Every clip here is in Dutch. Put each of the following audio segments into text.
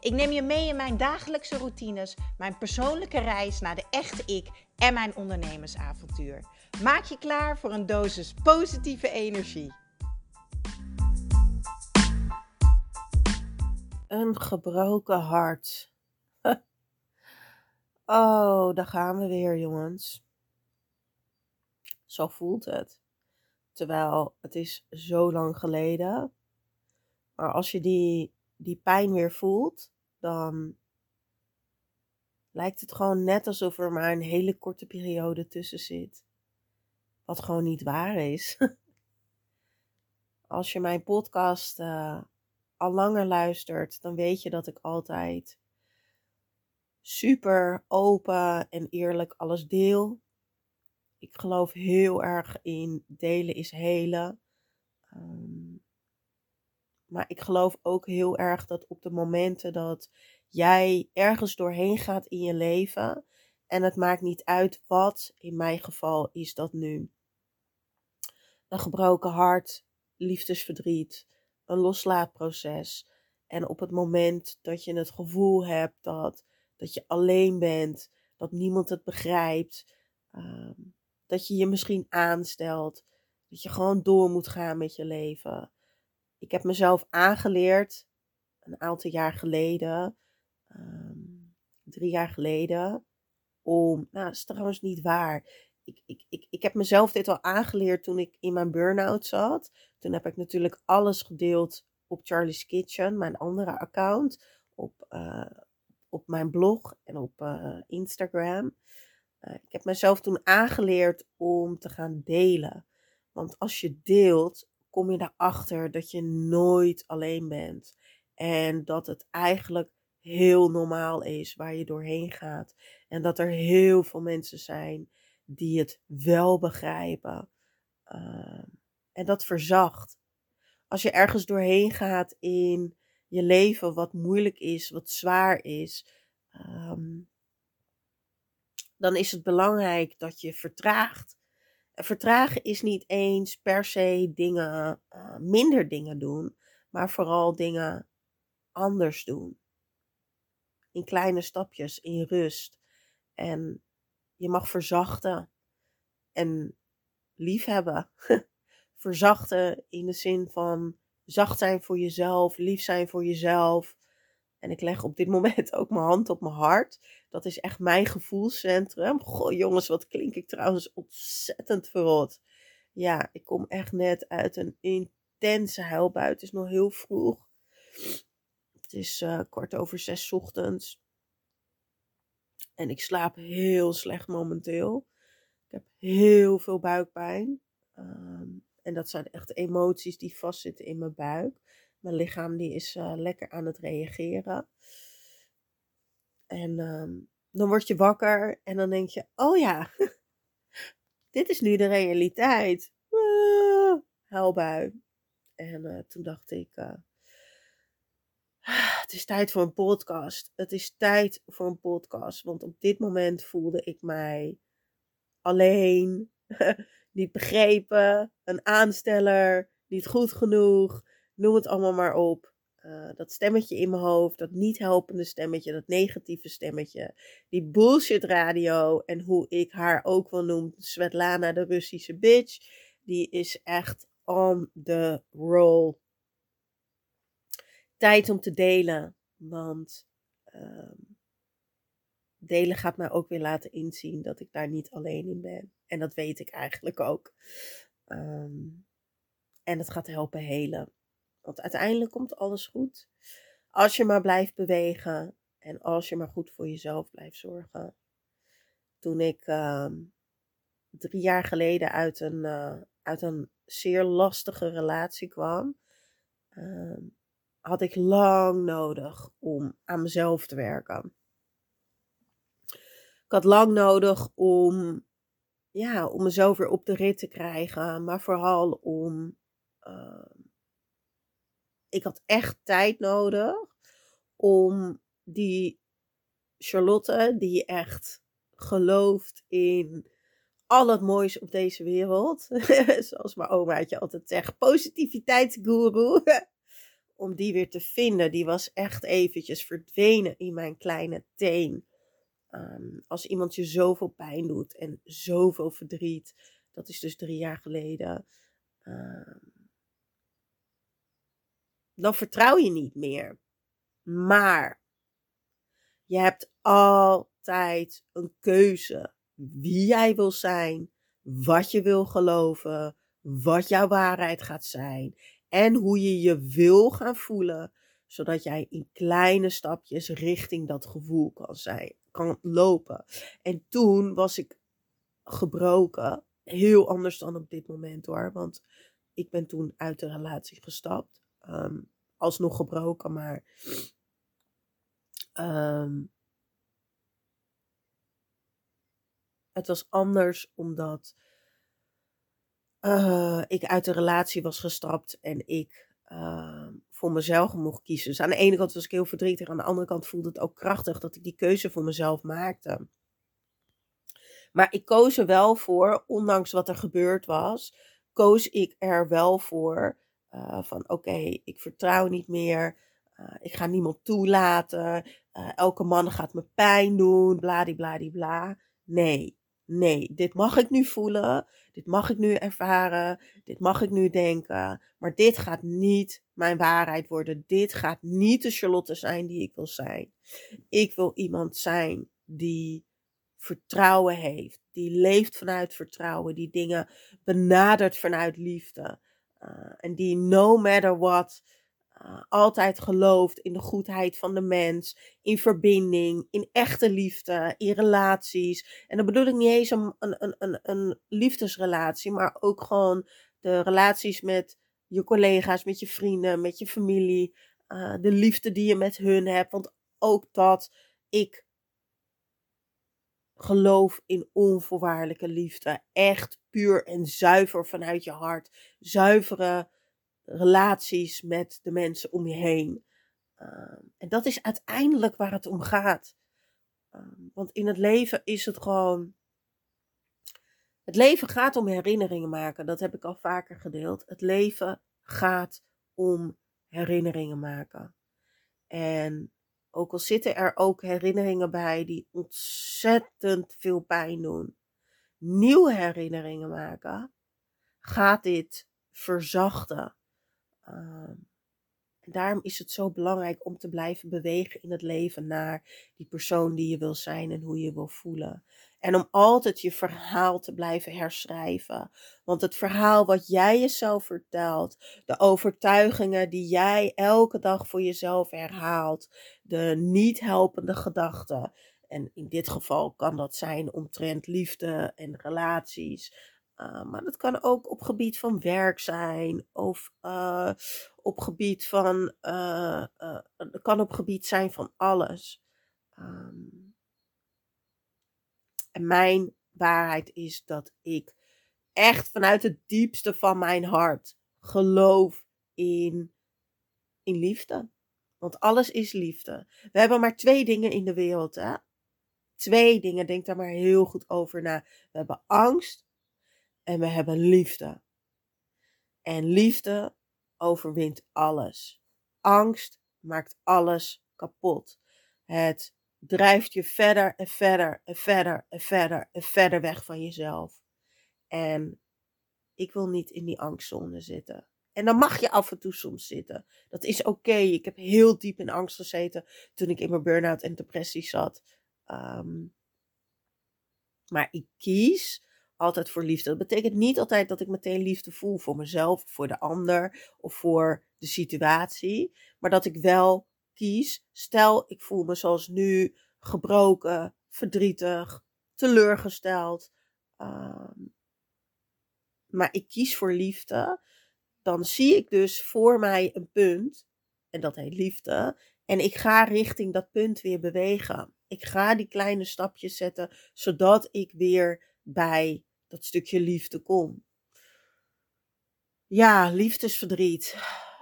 Ik neem je mee in mijn dagelijkse routines, mijn persoonlijke reis naar de echte ik en mijn ondernemersavontuur. Maak je klaar voor een dosis positieve energie. Een gebroken hart. Oh, daar gaan we weer, jongens. Zo voelt het. Terwijl het is zo lang geleden. Maar als je die, die pijn weer voelt, dan lijkt het gewoon net alsof er maar een hele korte periode tussen zit. Wat gewoon niet waar is. Als je mijn podcast uh, al langer luistert, dan weet je dat ik altijd super open en eerlijk alles deel. Ik geloof heel erg in delen is helen. Um, maar ik geloof ook heel erg dat op de momenten dat jij ergens doorheen gaat in je leven, en het maakt niet uit wat, in mijn geval is dat nu. Een gebroken hart, liefdesverdriet, een loslaatproces. En op het moment dat je het gevoel hebt dat, dat je alleen bent, dat niemand het begrijpt, ehm, dat je je misschien aanstelt, dat je gewoon door moet gaan met je leven ik heb mezelf aangeleerd, een aantal jaar geleden, ehm, drie jaar geleden, om, nou dat is trouwens niet waar. Ik, ik, ik, ik heb mezelf dit al aangeleerd toen ik in mijn burn-out zat. Toen heb ik natuurlijk alles gedeeld op Charlie's Kitchen, mijn andere account, op, uh, op mijn blog en op uh, Instagram. Uh, ik heb mezelf toen aangeleerd om te gaan delen. Want als je deelt, kom je erachter dat je nooit alleen bent. En dat het eigenlijk heel normaal is waar je doorheen gaat. En dat er heel veel mensen zijn die het wel begrijpen. Uh, en dat verzacht. Als je ergens doorheen gaat in je leven wat moeilijk is, wat zwaar is, um, dan is het belangrijk dat je vertraagt. Vertragen is niet eens per se dingen, uh, minder dingen doen, maar vooral dingen anders doen. In kleine stapjes, in rust. En je mag verzachten en liefhebben. verzachten in de zin van zacht zijn voor jezelf, lief zijn voor jezelf. En ik leg op dit moment ook mijn hand op mijn hart. Dat is echt mijn gevoelscentrum. Goh, jongens, wat klink ik trouwens ontzettend verrot. Ja, ik kom echt net uit een intense huilbui. Het is nog heel vroeg. Het is uh, kwart over zes ochtends. En ik slaap heel slecht momenteel. Ik heb heel veel buikpijn. Um, en dat zijn echt emoties die vastzitten in mijn buik. Mijn lichaam die is uh, lekker aan het reageren. En um, dan word je wakker en dan denk je, oh ja, dit is nu de realiteit. Uh, huilbui. En uh, toen dacht ik, uh, het is tijd voor een podcast. Het is tijd voor een podcast. Want op dit moment voelde ik mij alleen, niet begrepen, een aansteller, niet goed genoeg, noem het allemaal maar op. Uh, dat stemmetje in mijn hoofd, dat niet helpende stemmetje, dat negatieve stemmetje, die bullshit radio en hoe ik haar ook wel noem, Svetlana de Russische bitch, die is echt on the roll. Tijd om te delen, want uh, delen gaat mij ook weer laten inzien dat ik daar niet alleen in ben. En dat weet ik eigenlijk ook. Um, en het gaat helpen helen. Want uiteindelijk komt alles goed. Als je maar blijft bewegen en als je maar goed voor jezelf blijft zorgen. Toen ik uh, drie jaar geleden uit een, uh, uit een zeer lastige relatie kwam, uh, had ik lang nodig om aan mezelf te werken. Ik had lang nodig om ja, om mezelf weer op de rit te krijgen. Maar vooral om. Ehm, ik had echt tijd nodig om die Charlotte, die echt gelooft in al het moois op deze wereld. Zoals mijn omaatje altijd zegt, positiviteitsguru. Om die weer te vinden, die was echt eventjes verdwenen in mijn kleine teen. Ehm, als iemand je zoveel pijn doet en zoveel verdriet, dat is dus drie jaar geleden, ehm, dan vertrouw je niet meer. Maar je hebt altijd een keuze wie jij wil zijn, wat je wil geloven, wat jouw waarheid gaat zijn en hoe je je wil gaan voelen, zodat jij in kleine stapjes richting dat gevoel kan zijn, kan lopen. En toen was ik gebroken, heel anders dan op dit moment hoor, want ik ben toen uit de relatie gestapt, um, alsnog gebroken, maar um, Het was anders omdat uh, ik uit de relatie was gestapt en ik uh, voor mezelf mocht kiezen. Dus aan de ene kant was ik heel verdrietig, aan de andere kant voelde het ook krachtig dat ik die keuze voor mezelf maakte. Maar ik koos er wel voor, ondanks wat er gebeurd was, koos ik er wel voor uh, van oké, ik vertrouw niet meer. Uh, ik ga niemand toelaten. Uh, elke man gaat me pijn doen. Bladibladibla. Nee nee, dit mag ik nu voelen, dit mag ik nu ervaren, dit mag ik nu denken, maar dit gaat niet mijn waarheid worden. Dit gaat niet de Charlotte zijn die ik wil zijn. Ik wil iemand zijn die vertrouwen heeft, die leeft vanuit vertrouwen, die dingen benadert vanuit liefde. Uh, en die no matter what uh, altijd gelooft in de goedheid van de mens, in verbinding, in echte liefde, in relaties. En dan bedoel ik niet eens een, een, een, een liefdesrelatie, maar ook gewoon de relaties met je collega's, met je vrienden, met je familie. Uh, de liefde die je met hun hebt. Want ook dat, ik geloof in onvoorwaardelijke liefde. Echt puur en zuiver vanuit je hart. Zuivere relaties met de mensen om je heen. Ehm, en dat is uiteindelijk waar het om gaat. Ehm, want in het leven is het gewoon. Het leven gaat om herinneringen maken. Dat heb ik al vaker gedeeld. Het leven gaat om herinneringen maken. En ook al zitten er ook herinneringen bij die ontzettend veel pijn doen, nieuwe herinneringen maken, gaat dit verzachten. Ehm, daarom is het zo belangrijk om te blijven bewegen in het leven naar die persoon die je wil zijn en hoe je wil voelen. En om altijd je verhaal te blijven herschrijven. Want het verhaal wat jij jezelf vertelt, de overtuigingen die jij elke dag voor jezelf herhaalt, de niet helpende gedachten. En in dit geval kan dat zijn omtrent liefde en relaties. Uh, maar dat kan ook op gebied van werk zijn of uh, op gebied van, uh, kan op gebied zijn van alles. Um, en mijn waarheid is dat ik echt vanuit het diepste van mijn hart geloof in, in liefde. Want alles is liefde. We hebben maar twee dingen in de wereld, hè? Twee dingen, denk daar maar heel goed over na. We hebben angst en we hebben liefde. En liefde overwint alles. Angst maakt alles kapot. Het drijft je verder en verder en verder en verder en verder weg van jezelf. En ik wil niet in die angstzone zitten. En dan mag je af en toe soms zitten. Dat is oké. Ik heb heel diep in angst gezeten toen ik in mijn burn-out en depressie zat. Um, maar ik kies altijd voor liefde. Dat betekent niet altijd dat ik meteen liefde voel voor mezelf, voor de ander of voor de situatie. Maar dat ik wel kies. Stel, ik voel me zoals nu gebroken, verdrietig, teleurgesteld. Uh, maar ik kies voor liefde. Dan zie ik dus voor mij een punt. En dat heet liefde. En ik ga richting dat punt weer bewegen. Ik ga die kleine stapjes zetten, zodat ik weer bij dat stukje liefde komt. Ja, liefdesverdriet.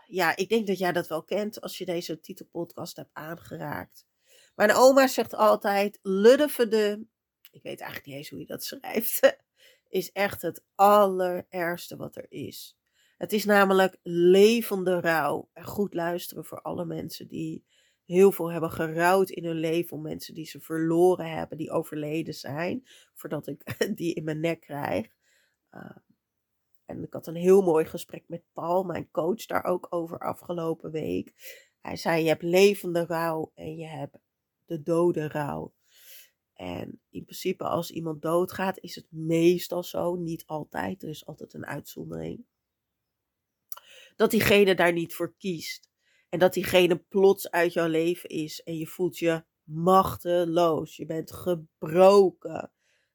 Ja, ik denk dat jij dat wel kent als je deze titelpodcast hebt aangeraakt. Mijn oma zegt altijd: Luddevede. Ik weet eigenlijk niet eens hoe je dat schrijft. Is echt het allerergste wat er is. Het is namelijk levende rouw. En goed luisteren voor alle mensen die heel veel hebben gerouwd in hun leven. Om mensen die ze verloren hebben, die overleden zijn. Voordat ik die in mijn nek krijg. Uh, en ik had een heel mooi gesprek met Paul, mijn coach, daar ook over afgelopen week. Hij zei: Je hebt levende rouw en je hebt de dode rouw. En in principe, als iemand doodgaat, is het meestal zo, niet altijd, er is altijd een uitzondering, dat diegene daar niet voor kiest. En dat diegene plots uit jouw leven is en je voelt je machteloos. Je bent gebroken.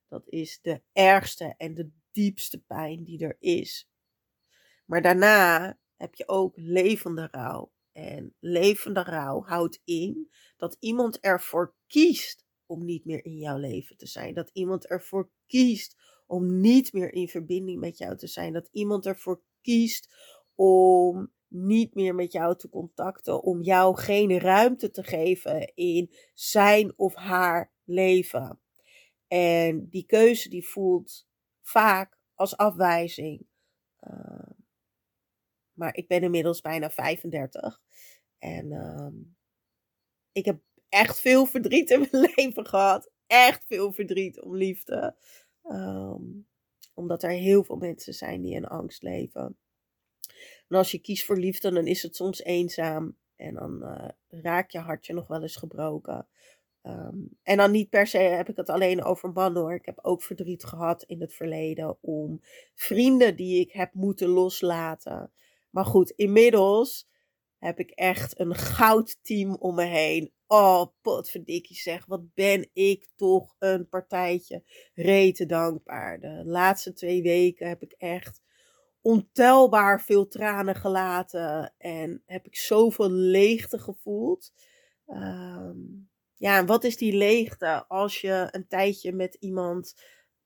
Dat is de ergste en de diepste pijn die er is. Maar daarna heb je ook levende rouw. En levende rouw houdt in dat iemand ervoor kiest om niet meer in jouw leven te zijn. Dat iemand ervoor kiest om niet meer in verbinding met jou te zijn. Dat iemand ervoor kiest om niet meer met jou te contacten. Om jou geen ruimte te geven in zijn of haar leven. En die keuze die voelt vaak als afwijzing. Uh, maar ik ben inmiddels bijna 35. En uh, ik heb echt veel verdriet in mijn leven gehad. Echt veel verdriet om liefde. Um, omdat er heel veel mensen zijn die in angst leven. En als je kiest voor liefde, dan is het soms eenzaam. En dan uh, raak je hartje nog wel eens gebroken. Um, en dan niet per se heb ik het alleen over mannen hoor. Ik heb ook verdriet gehad in het verleden om vrienden die ik heb moeten loslaten. Maar goed, inmiddels heb ik echt een goudteam om me heen. Oh, potverdikkie zeg, wat ben ik toch een partijtje rete dankbaar. De laatste twee weken heb ik echt ontelbaar veel tranen gelaten. En heb ik zoveel leegte gevoeld. Um, ja, en wat is die leegte als je een tijdje met iemand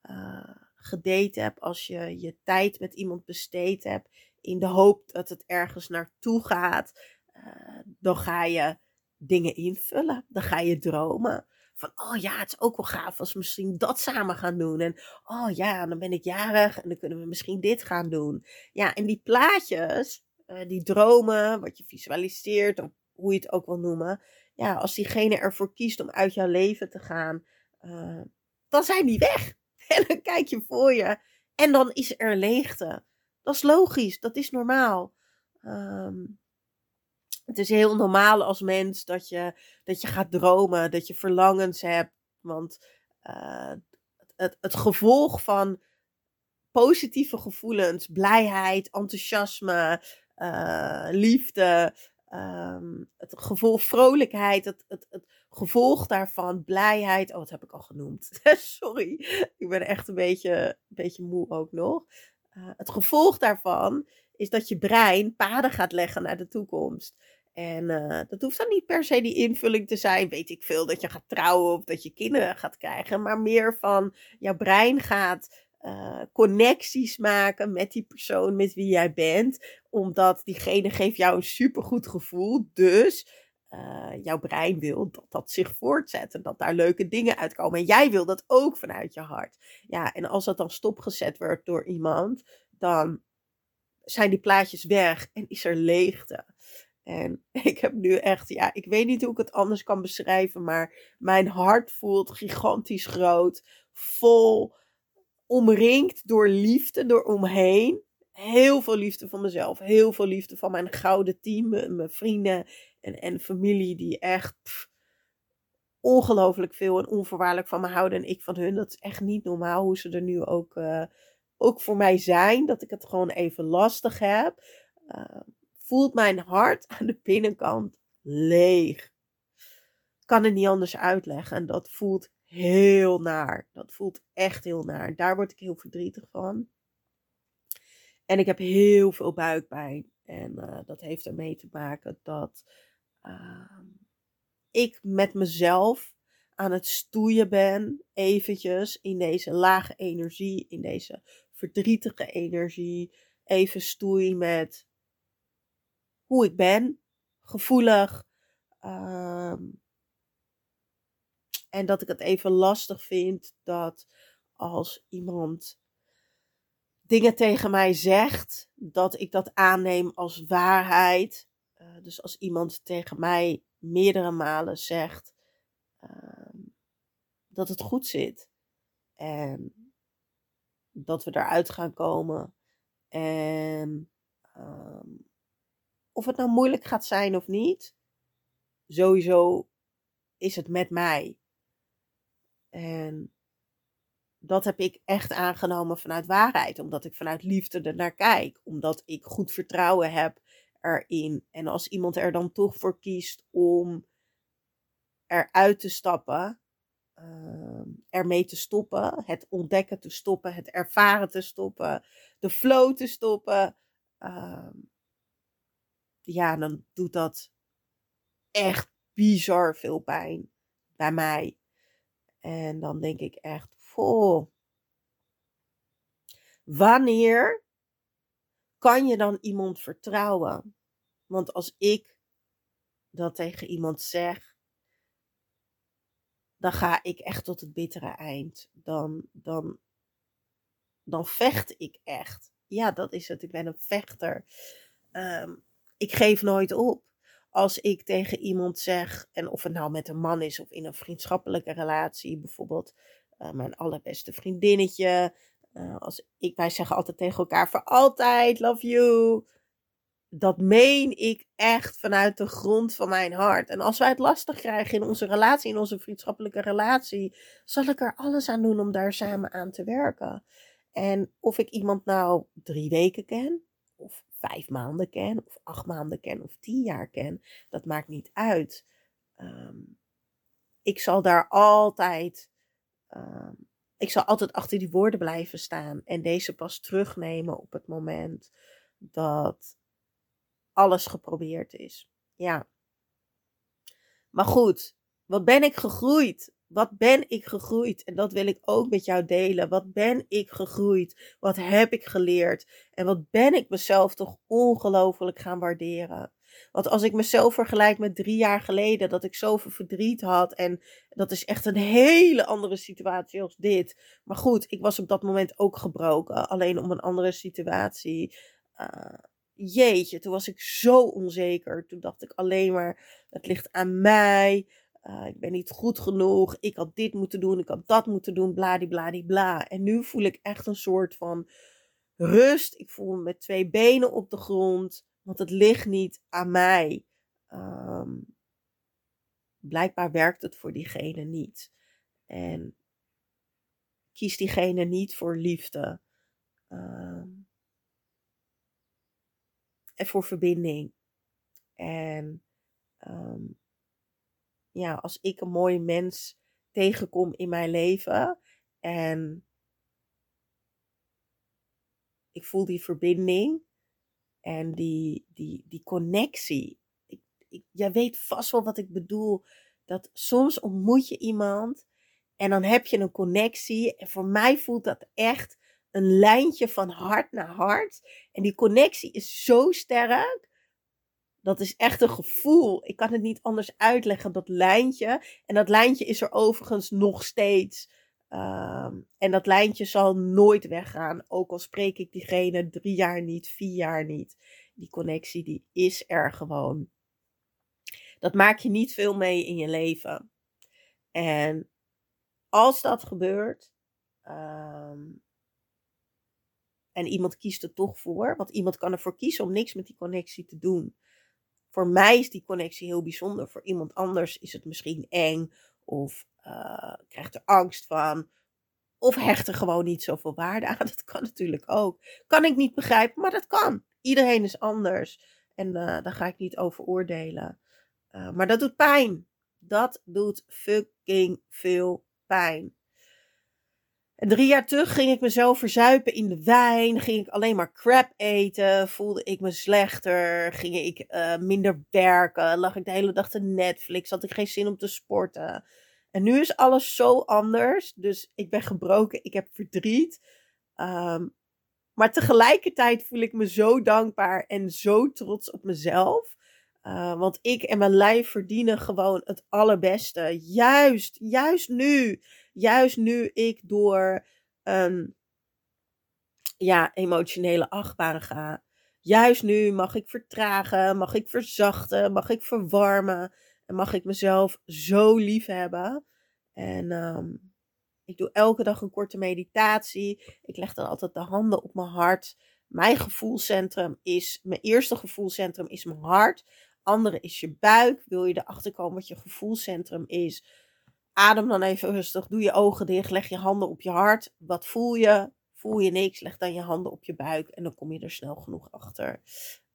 uh, gedate hebt, als je je tijd met iemand besteed hebt, in de hoop dat het ergens naartoe gaat, uh, dan ga je dingen invullen, dan ga je dromen. Van, oh ja, het is ook wel gaaf als we misschien dat samen gaan doen. En oh ja, dan ben ik jarig en dan kunnen we misschien dit gaan doen. Ja, en die plaatjes, uh, die dromen, wat je visualiseert, of hoe je het ook wil noemen, ja, als diegene ervoor kiest om uit jouw leven te gaan, uh, dan zijn die weg. En dan kijk je voor je en dan is er leegte. Dat is logisch, dat is normaal. Um, het is heel normaal als mens dat je, dat je gaat dromen, dat je verlangens hebt. Want uh, het, het gevolg van positieve gevoelens, blijheid, enthousiasme, uh, liefde, um, het gevoel vrolijkheid, het, het, het gevolg daarvan, blijheid. Oh, wat heb ik al genoemd? Sorry, ik ben echt een beetje, een beetje moe ook nog. Uh, het gevolg daarvan is dat je brein paden gaat leggen naar de toekomst. En uh, dat hoeft dan niet per se die invulling te zijn, weet ik veel, dat je gaat trouwen of dat je kinderen gaat krijgen, maar meer van jouw brein gaat uh, connecties maken met die persoon met wie jij bent. Omdat diegene geeft jou een supergoed gevoel. Dus uh, jouw brein wil dat dat zich voortzet. En dat daar leuke dingen uitkomen. En jij wil dat ook vanuit je hart. Ja, en als dat dan stopgezet wordt door iemand. Dan zijn die plaatjes weg en is er leegte. En ik heb nu echt, ja, ik weet niet hoe ik het anders kan beschrijven, maar mijn hart voelt gigantisch groot, vol omringd door liefde, door omheen. Heel veel liefde van mezelf. Heel veel liefde van mijn gouden team. Mijn vrienden en, en familie die echt ongelooflijk veel en onvoorwaardelijk van me houden. En ik van hun. Dat is echt niet normaal hoe ze er nu ook, uh, ook voor mij zijn. Dat ik het gewoon even lastig heb. Uh, voelt mijn hart aan de binnenkant leeg. Kan het niet anders uitleggen. En dat voelt heel naar. Dat voelt echt heel naar. Daar word ik heel verdrietig van. En ik heb heel veel buikpijn. En uh, dat heeft ermee te maken dat uh, ik met mezelf aan het stoeien ben, eventjes in deze lage energie, in deze verdrietige energie, even stoei met hoe ik ben, gevoelig. Ehm, en dat ik het even lastig vind dat als iemand dingen tegen mij zegt, dat ik dat aanneem als waarheid. Uh, dus als iemand tegen mij meerdere malen zegt uh, dat het goed zit en dat we eruit gaan komen en uh, of het nou moeilijk gaat zijn of niet, sowieso is het met mij. En dat heb ik echt aangenomen vanuit waarheid, omdat ik vanuit liefde er naar kijk, omdat ik goed vertrouwen heb erin. En als iemand er dan toch voor kiest om eruit te stappen, uh, ermee te stoppen, het ontdekken te stoppen, het ervaren te stoppen, de flow te stoppen, uh, ja, dan doet dat echt bizar veel pijn bij mij. En dan denk ik echt, vol. Wanneer kan je dan iemand vertrouwen? Want als ik dat tegen iemand zeg, dan ga ik echt tot het bittere eind. Dan, dan, dan vecht ik echt. Ja, dat is het. Ik ben een vechter. Um, ik geef nooit op. Als ik tegen iemand zeg, en of het nou met een man is of in een vriendschappelijke relatie, bijvoorbeeld uh, mijn allerbeste vriendinnetje. Uh, als ik, wij zeggen altijd tegen elkaar voor altijd, love you. Dat meen ik echt vanuit de grond van mijn hart. En als wij het lastig krijgen in onze relatie, in onze vriendschappelijke relatie, zal ik er alles aan doen om daar samen aan te werken. En of ik iemand nou drie weken ken, of vijf maanden ken, of acht maanden ken, of tien jaar ken, dat maakt niet uit. Um, ik zal daar altijd, um, ik zal altijd achter die woorden blijven staan en deze pas terugnemen op het moment dat alles geprobeerd is. Ja. Maar goed, wat ben ik gegroeid? Wat ben ik gegroeid? En dat wil ik ook met jou delen. Wat ben ik gegroeid? Wat heb ik geleerd? En wat ben ik mezelf toch ongelooflijk gaan waarderen? Want als ik mezelf vergelijk met drie jaar geleden, dat ik zoveel verdriet had. En dat is echt een hele andere situatie als dit. Maar goed, ik was op dat moment ook gebroken. Alleen om een andere situatie. Uh, jeetje, toen was ik zo onzeker. Toen dacht ik alleen maar, het ligt aan mij. Uh, ik ben niet goed genoeg. Ik had dit moeten doen. Ik had dat moeten doen. Bladibladibla. En nu voel ik echt een soort van rust. Ik voel me met twee benen op de grond. Want het ligt niet aan mij. Um, blijkbaar werkt het voor diegene niet. En kies diegene niet voor liefde. Um, en voor verbinding. En um, ja, als ik een mooie mens tegenkom in mijn leven en ik voel die verbinding en die, die, die connectie. Ik, ik, jij weet vast wel wat ik bedoel. Dat soms ontmoet je iemand en dan heb je een connectie. En voor mij voelt dat echt een lijntje van hart naar hart. En die connectie is zo sterk dat is echt een gevoel. Ik kan het niet anders uitleggen, dat lijntje. En dat lijntje is er overigens nog steeds. Um, en dat lijntje zal nooit weggaan. Ook al spreek ik diegene drie jaar niet, vier jaar niet. Die connectie die is er gewoon. Dat maak je niet veel mee in je leven. En als dat gebeurt. Um, en iemand kiest er toch voor. Want iemand kan ervoor kiezen om niks met die connectie te doen voor mij is die connectie heel bijzonder. Voor iemand anders is het misschien eng of uh, krijgt er angst van. Of hecht er gewoon niet zoveel waarde aan. Dat kan natuurlijk ook. Kan ik niet begrijpen, maar dat kan. Iedereen is anders. En uh, daar ga ik niet over oordelen. Uh, maar dat doet pijn. Dat doet fucking veel pijn. Drie jaar terug ging ik mezelf verzuipen in de wijn. Ging ik alleen maar crap eten. Voelde ik me slechter. Ging ik uh, minder werken. Lag ik de hele dag te Netflix. Had ik geen zin om te sporten. En nu is alles zo anders. Dus ik ben gebroken, ik heb verdriet. Ehm, maar tegelijkertijd voel ik me zo dankbaar en zo trots op mezelf. Uh, want ik en mijn lijf verdienen gewoon het allerbeste. Juist, juist nu. Juist nu ik door een ja, emotionele achtbaan ga. Juist nu mag ik vertragen, mag ik verzachten, mag ik verwarmen. En mag ik mezelf zo lief hebben. En um, ik doe elke dag een korte meditatie. Ik leg dan altijd de handen op mijn hart. Mijn gevoelscentrum is, mijn eerste gevoelscentrum is mijn hart. Andere is je buik. Wil je erachter komen wat je gevoelscentrum is? Adem dan even rustig. Doe je ogen dicht. Leg je handen op je hart. Wat voel je? Voel je niks? Leg dan je handen op je buik. En dan kom je er snel genoeg achter.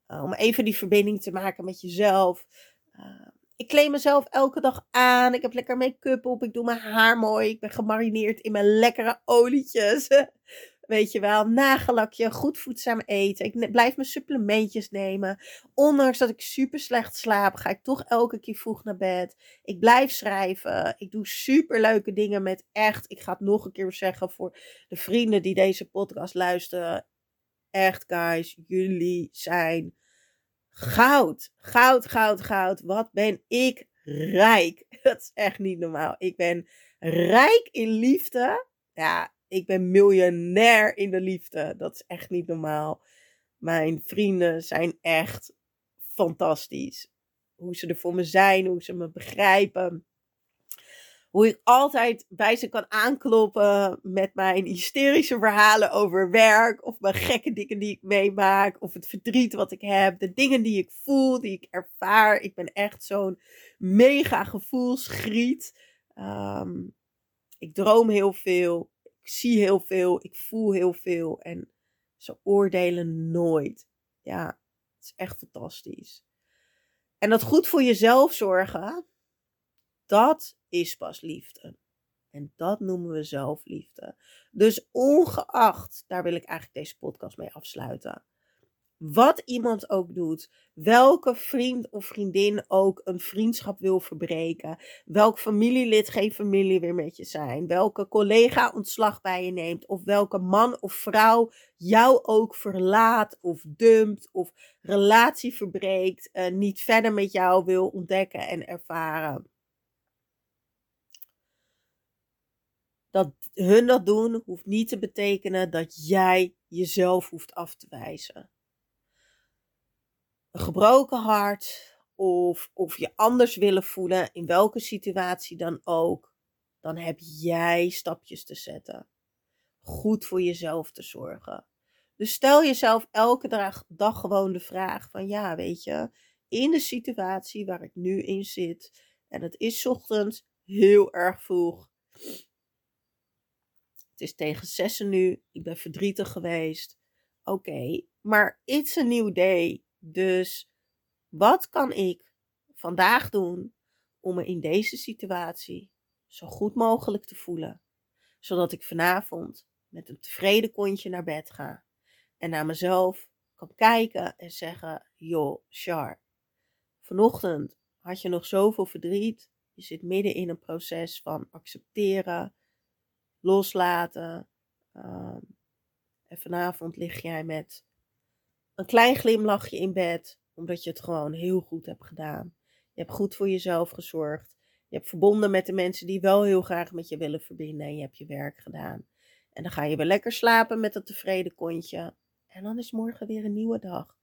Uh, om even die verbinding te maken met jezelf. Uh, ik kleed mezelf elke dag aan. Ik heb lekker make-up op. Ik doe mijn haar mooi. Ik ben gemarineerd in mijn lekkere olietjes. Weet je wel, nagellakje, goed voedzaam eten. Ik blijf mijn supplementjes nemen. Ondanks dat ik super slecht slaap, ga ik toch elke keer vroeg naar bed. Ik blijf schrijven. Ik doe super leuke dingen met echt. Ik ga het nog een keer zeggen voor de vrienden die deze podcast luisteren. Echt, guys, jullie zijn goud. Goud, goud, goud. Wat ben ik rijk. Dat is echt niet normaal. Ik ben rijk in liefde. Ja, ik ben miljonair in de liefde. Dat is echt niet normaal. Mijn vrienden zijn echt fantastisch. Hoe ze er voor me zijn, hoe ze me begrijpen hoe ik altijd bij ze kan aankloppen met mijn hysterische verhalen over werk. Of mijn gekke dingen die ik meemaak. Of het verdriet wat ik heb. De dingen die ik voel, die ik ervaar. Ik ben echt zo'n mega gevoelsgriet. Um, ik droom heel veel. Zie heel veel. Ik voel heel veel. En ze oordelen nooit. Ja, het is echt fantastisch. En dat goed voor jezelf zorgen dat is pas liefde. En dat noemen we zelfliefde. Dus ongeacht, daar wil ik eigenlijk deze podcast mee afsluiten. Wat iemand ook doet, welke vriend of vriendin ook een vriendschap wil verbreken, welk familielid geen familie weer met je zijn, welke collega ontslag bij je neemt, of welke man of vrouw jou ook verlaat of dumpt of relatie verbreekt, uh, niet verder met jou wil ontdekken en ervaren. dat hun dat doen, hoeft niet te betekenen dat jij jezelf hoeft af te wijzen. Een gebroken hart of, of je anders willen voelen, in welke situatie dan ook, dan heb jij stapjes te zetten. Goed voor jezelf te zorgen. Dus stel jezelf elke dag, gewoon de vraag van ja, weet je, in de situatie waar ik nu in zit, en het is ochtends heel erg vroeg, het is tegen zessen nu. Ik ben verdrietig geweest. Oké, maar it's a new day. Dus wat kan ik vandaag doen om me in deze situatie zo goed mogelijk te voelen? Zodat ik vanavond met een tevreden kontje naar bed ga. En naar mezelf kan kijken en zeggen: Joh, Char, vanochtend had je nog zoveel verdriet. Je zit midden in een proces van accepteren, loslaten. Um, en vanavond lig jij met een klein glimlachje in bed, omdat je het gewoon heel goed hebt gedaan. Je hebt goed voor jezelf gezorgd. Je hebt verbonden met de mensen die wel heel graag met je willen verbinden en je hebt je werk gedaan. En dan ga je weer lekker slapen met dat tevreden kontje. En dan is morgen weer een nieuwe dag.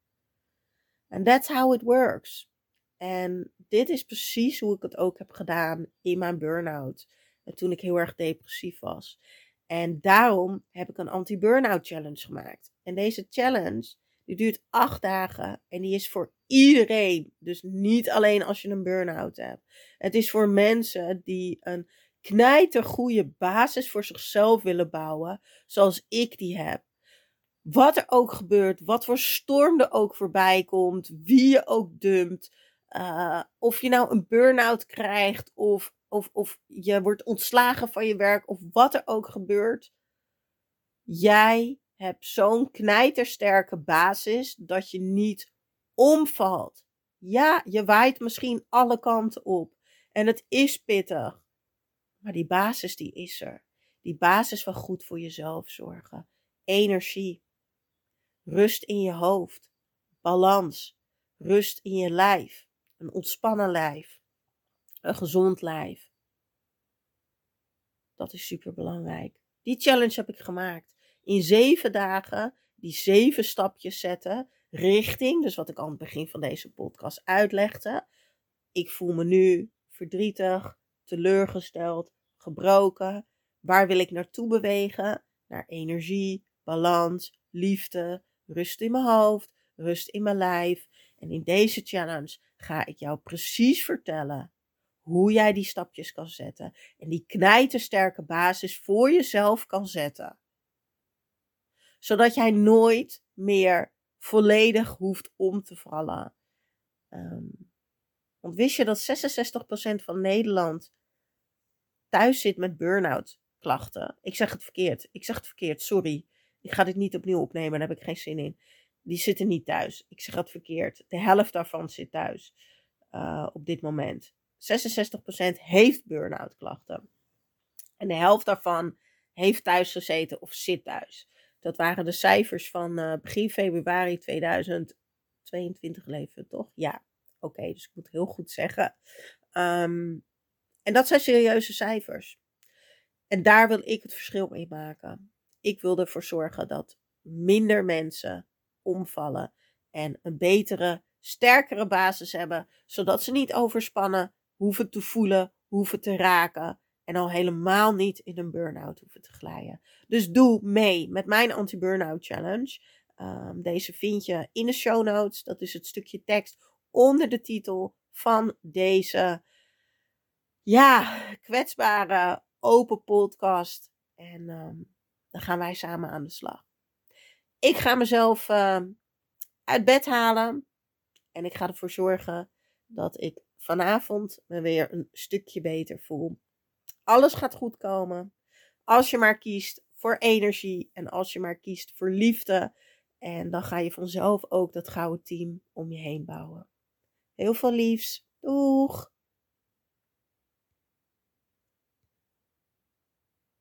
And that's how it works. En dit is precies hoe ik het ook heb gedaan in mijn burn-out toen ik heel erg depressief was. En daarom heb ik een anti-burnout challenge gemaakt. En deze challenge die duurt acht dagen en die is voor iedereen. Dus niet alleen als je een burn-out hebt. Het is voor mensen die een knijtergoeie basis voor zichzelf willen bouwen, zoals ik die heb. Wat er ook gebeurt, wat voor storm er ook voorbij komt, wie je ook dumpt, uh, of je nou een burn-out krijgt of of, of je wordt ontslagen van je werk of wat er ook gebeurt. Jij hebt zo'n knijtersterke basis dat je niet omvalt. Ja, je waait misschien alle kanten op en het is pittig. Maar die basis die is er. Die basis van goed voor jezelf zorgen. Energie. Rust in je hoofd. Balans. Rust in je lijf. Een ontspannen lijf. Een gezond lijf. Dat is super belangrijk. Die challenge heb ik gemaakt. In zeven dagen die zeven stapjes zetten richting, dus wat ik aan het begin van deze podcast uitlegde. Ik voel me nu verdrietig, teleurgesteld, gebroken. Waar wil ik naartoe bewegen? Naar energie, balans, liefde, rust in mijn hoofd, rust in mijn lijf. En in deze challenge ga ik jou precies vertellen hoe jij die stapjes kan zetten en die knijtersterke basis voor jezelf kan zetten. Zodat jij nooit meer volledig hoeft om te vallen. Um, want wist je dat 66% van Nederland thuis zit met burn-out klachten? Ik zeg het verkeerd. Ik zeg het verkeerd. Sorry. Ik ga dit niet opnieuw opnemen. Daar heb ik geen zin in. Die zitten niet thuis. Ik zeg het verkeerd. De helft daarvan zit thuis uh, op dit moment. 66% heeft burn-out klachten. En de helft daarvan heeft thuis gezeten of zit thuis. Dat waren de cijfers van uh, begin februari 2022 leven, toch? Ja, oké, dus ik moet heel goed zeggen. Um, en dat zijn serieuze cijfers. En daar wil ik het verschil mee maken. Ik wil ervoor zorgen dat minder mensen omvallen en een betere, sterkere basis hebben, zodat ze niet overspannen hoeven te voelen, hoeven te raken en al helemaal niet in een burn-out hoeven te glijden. Dus doe mee met mijn anti-burnout challenge. Um, deze vind je in de show notes. Dat is het stukje tekst onder de titel van deze ja, kwetsbare open podcast. En um, dan gaan wij samen aan de slag. Ik ga mezelf uh, uit bed halen. En ik ga ervoor zorgen dat ik vanavond me weer een stukje beter voel. Alles gaat goed komen. Als je maar kiest voor energie en als je maar kiest voor liefde. En dan ga je vanzelf ook dat gouden team om je heen bouwen. Heel veel liefs. Doeg!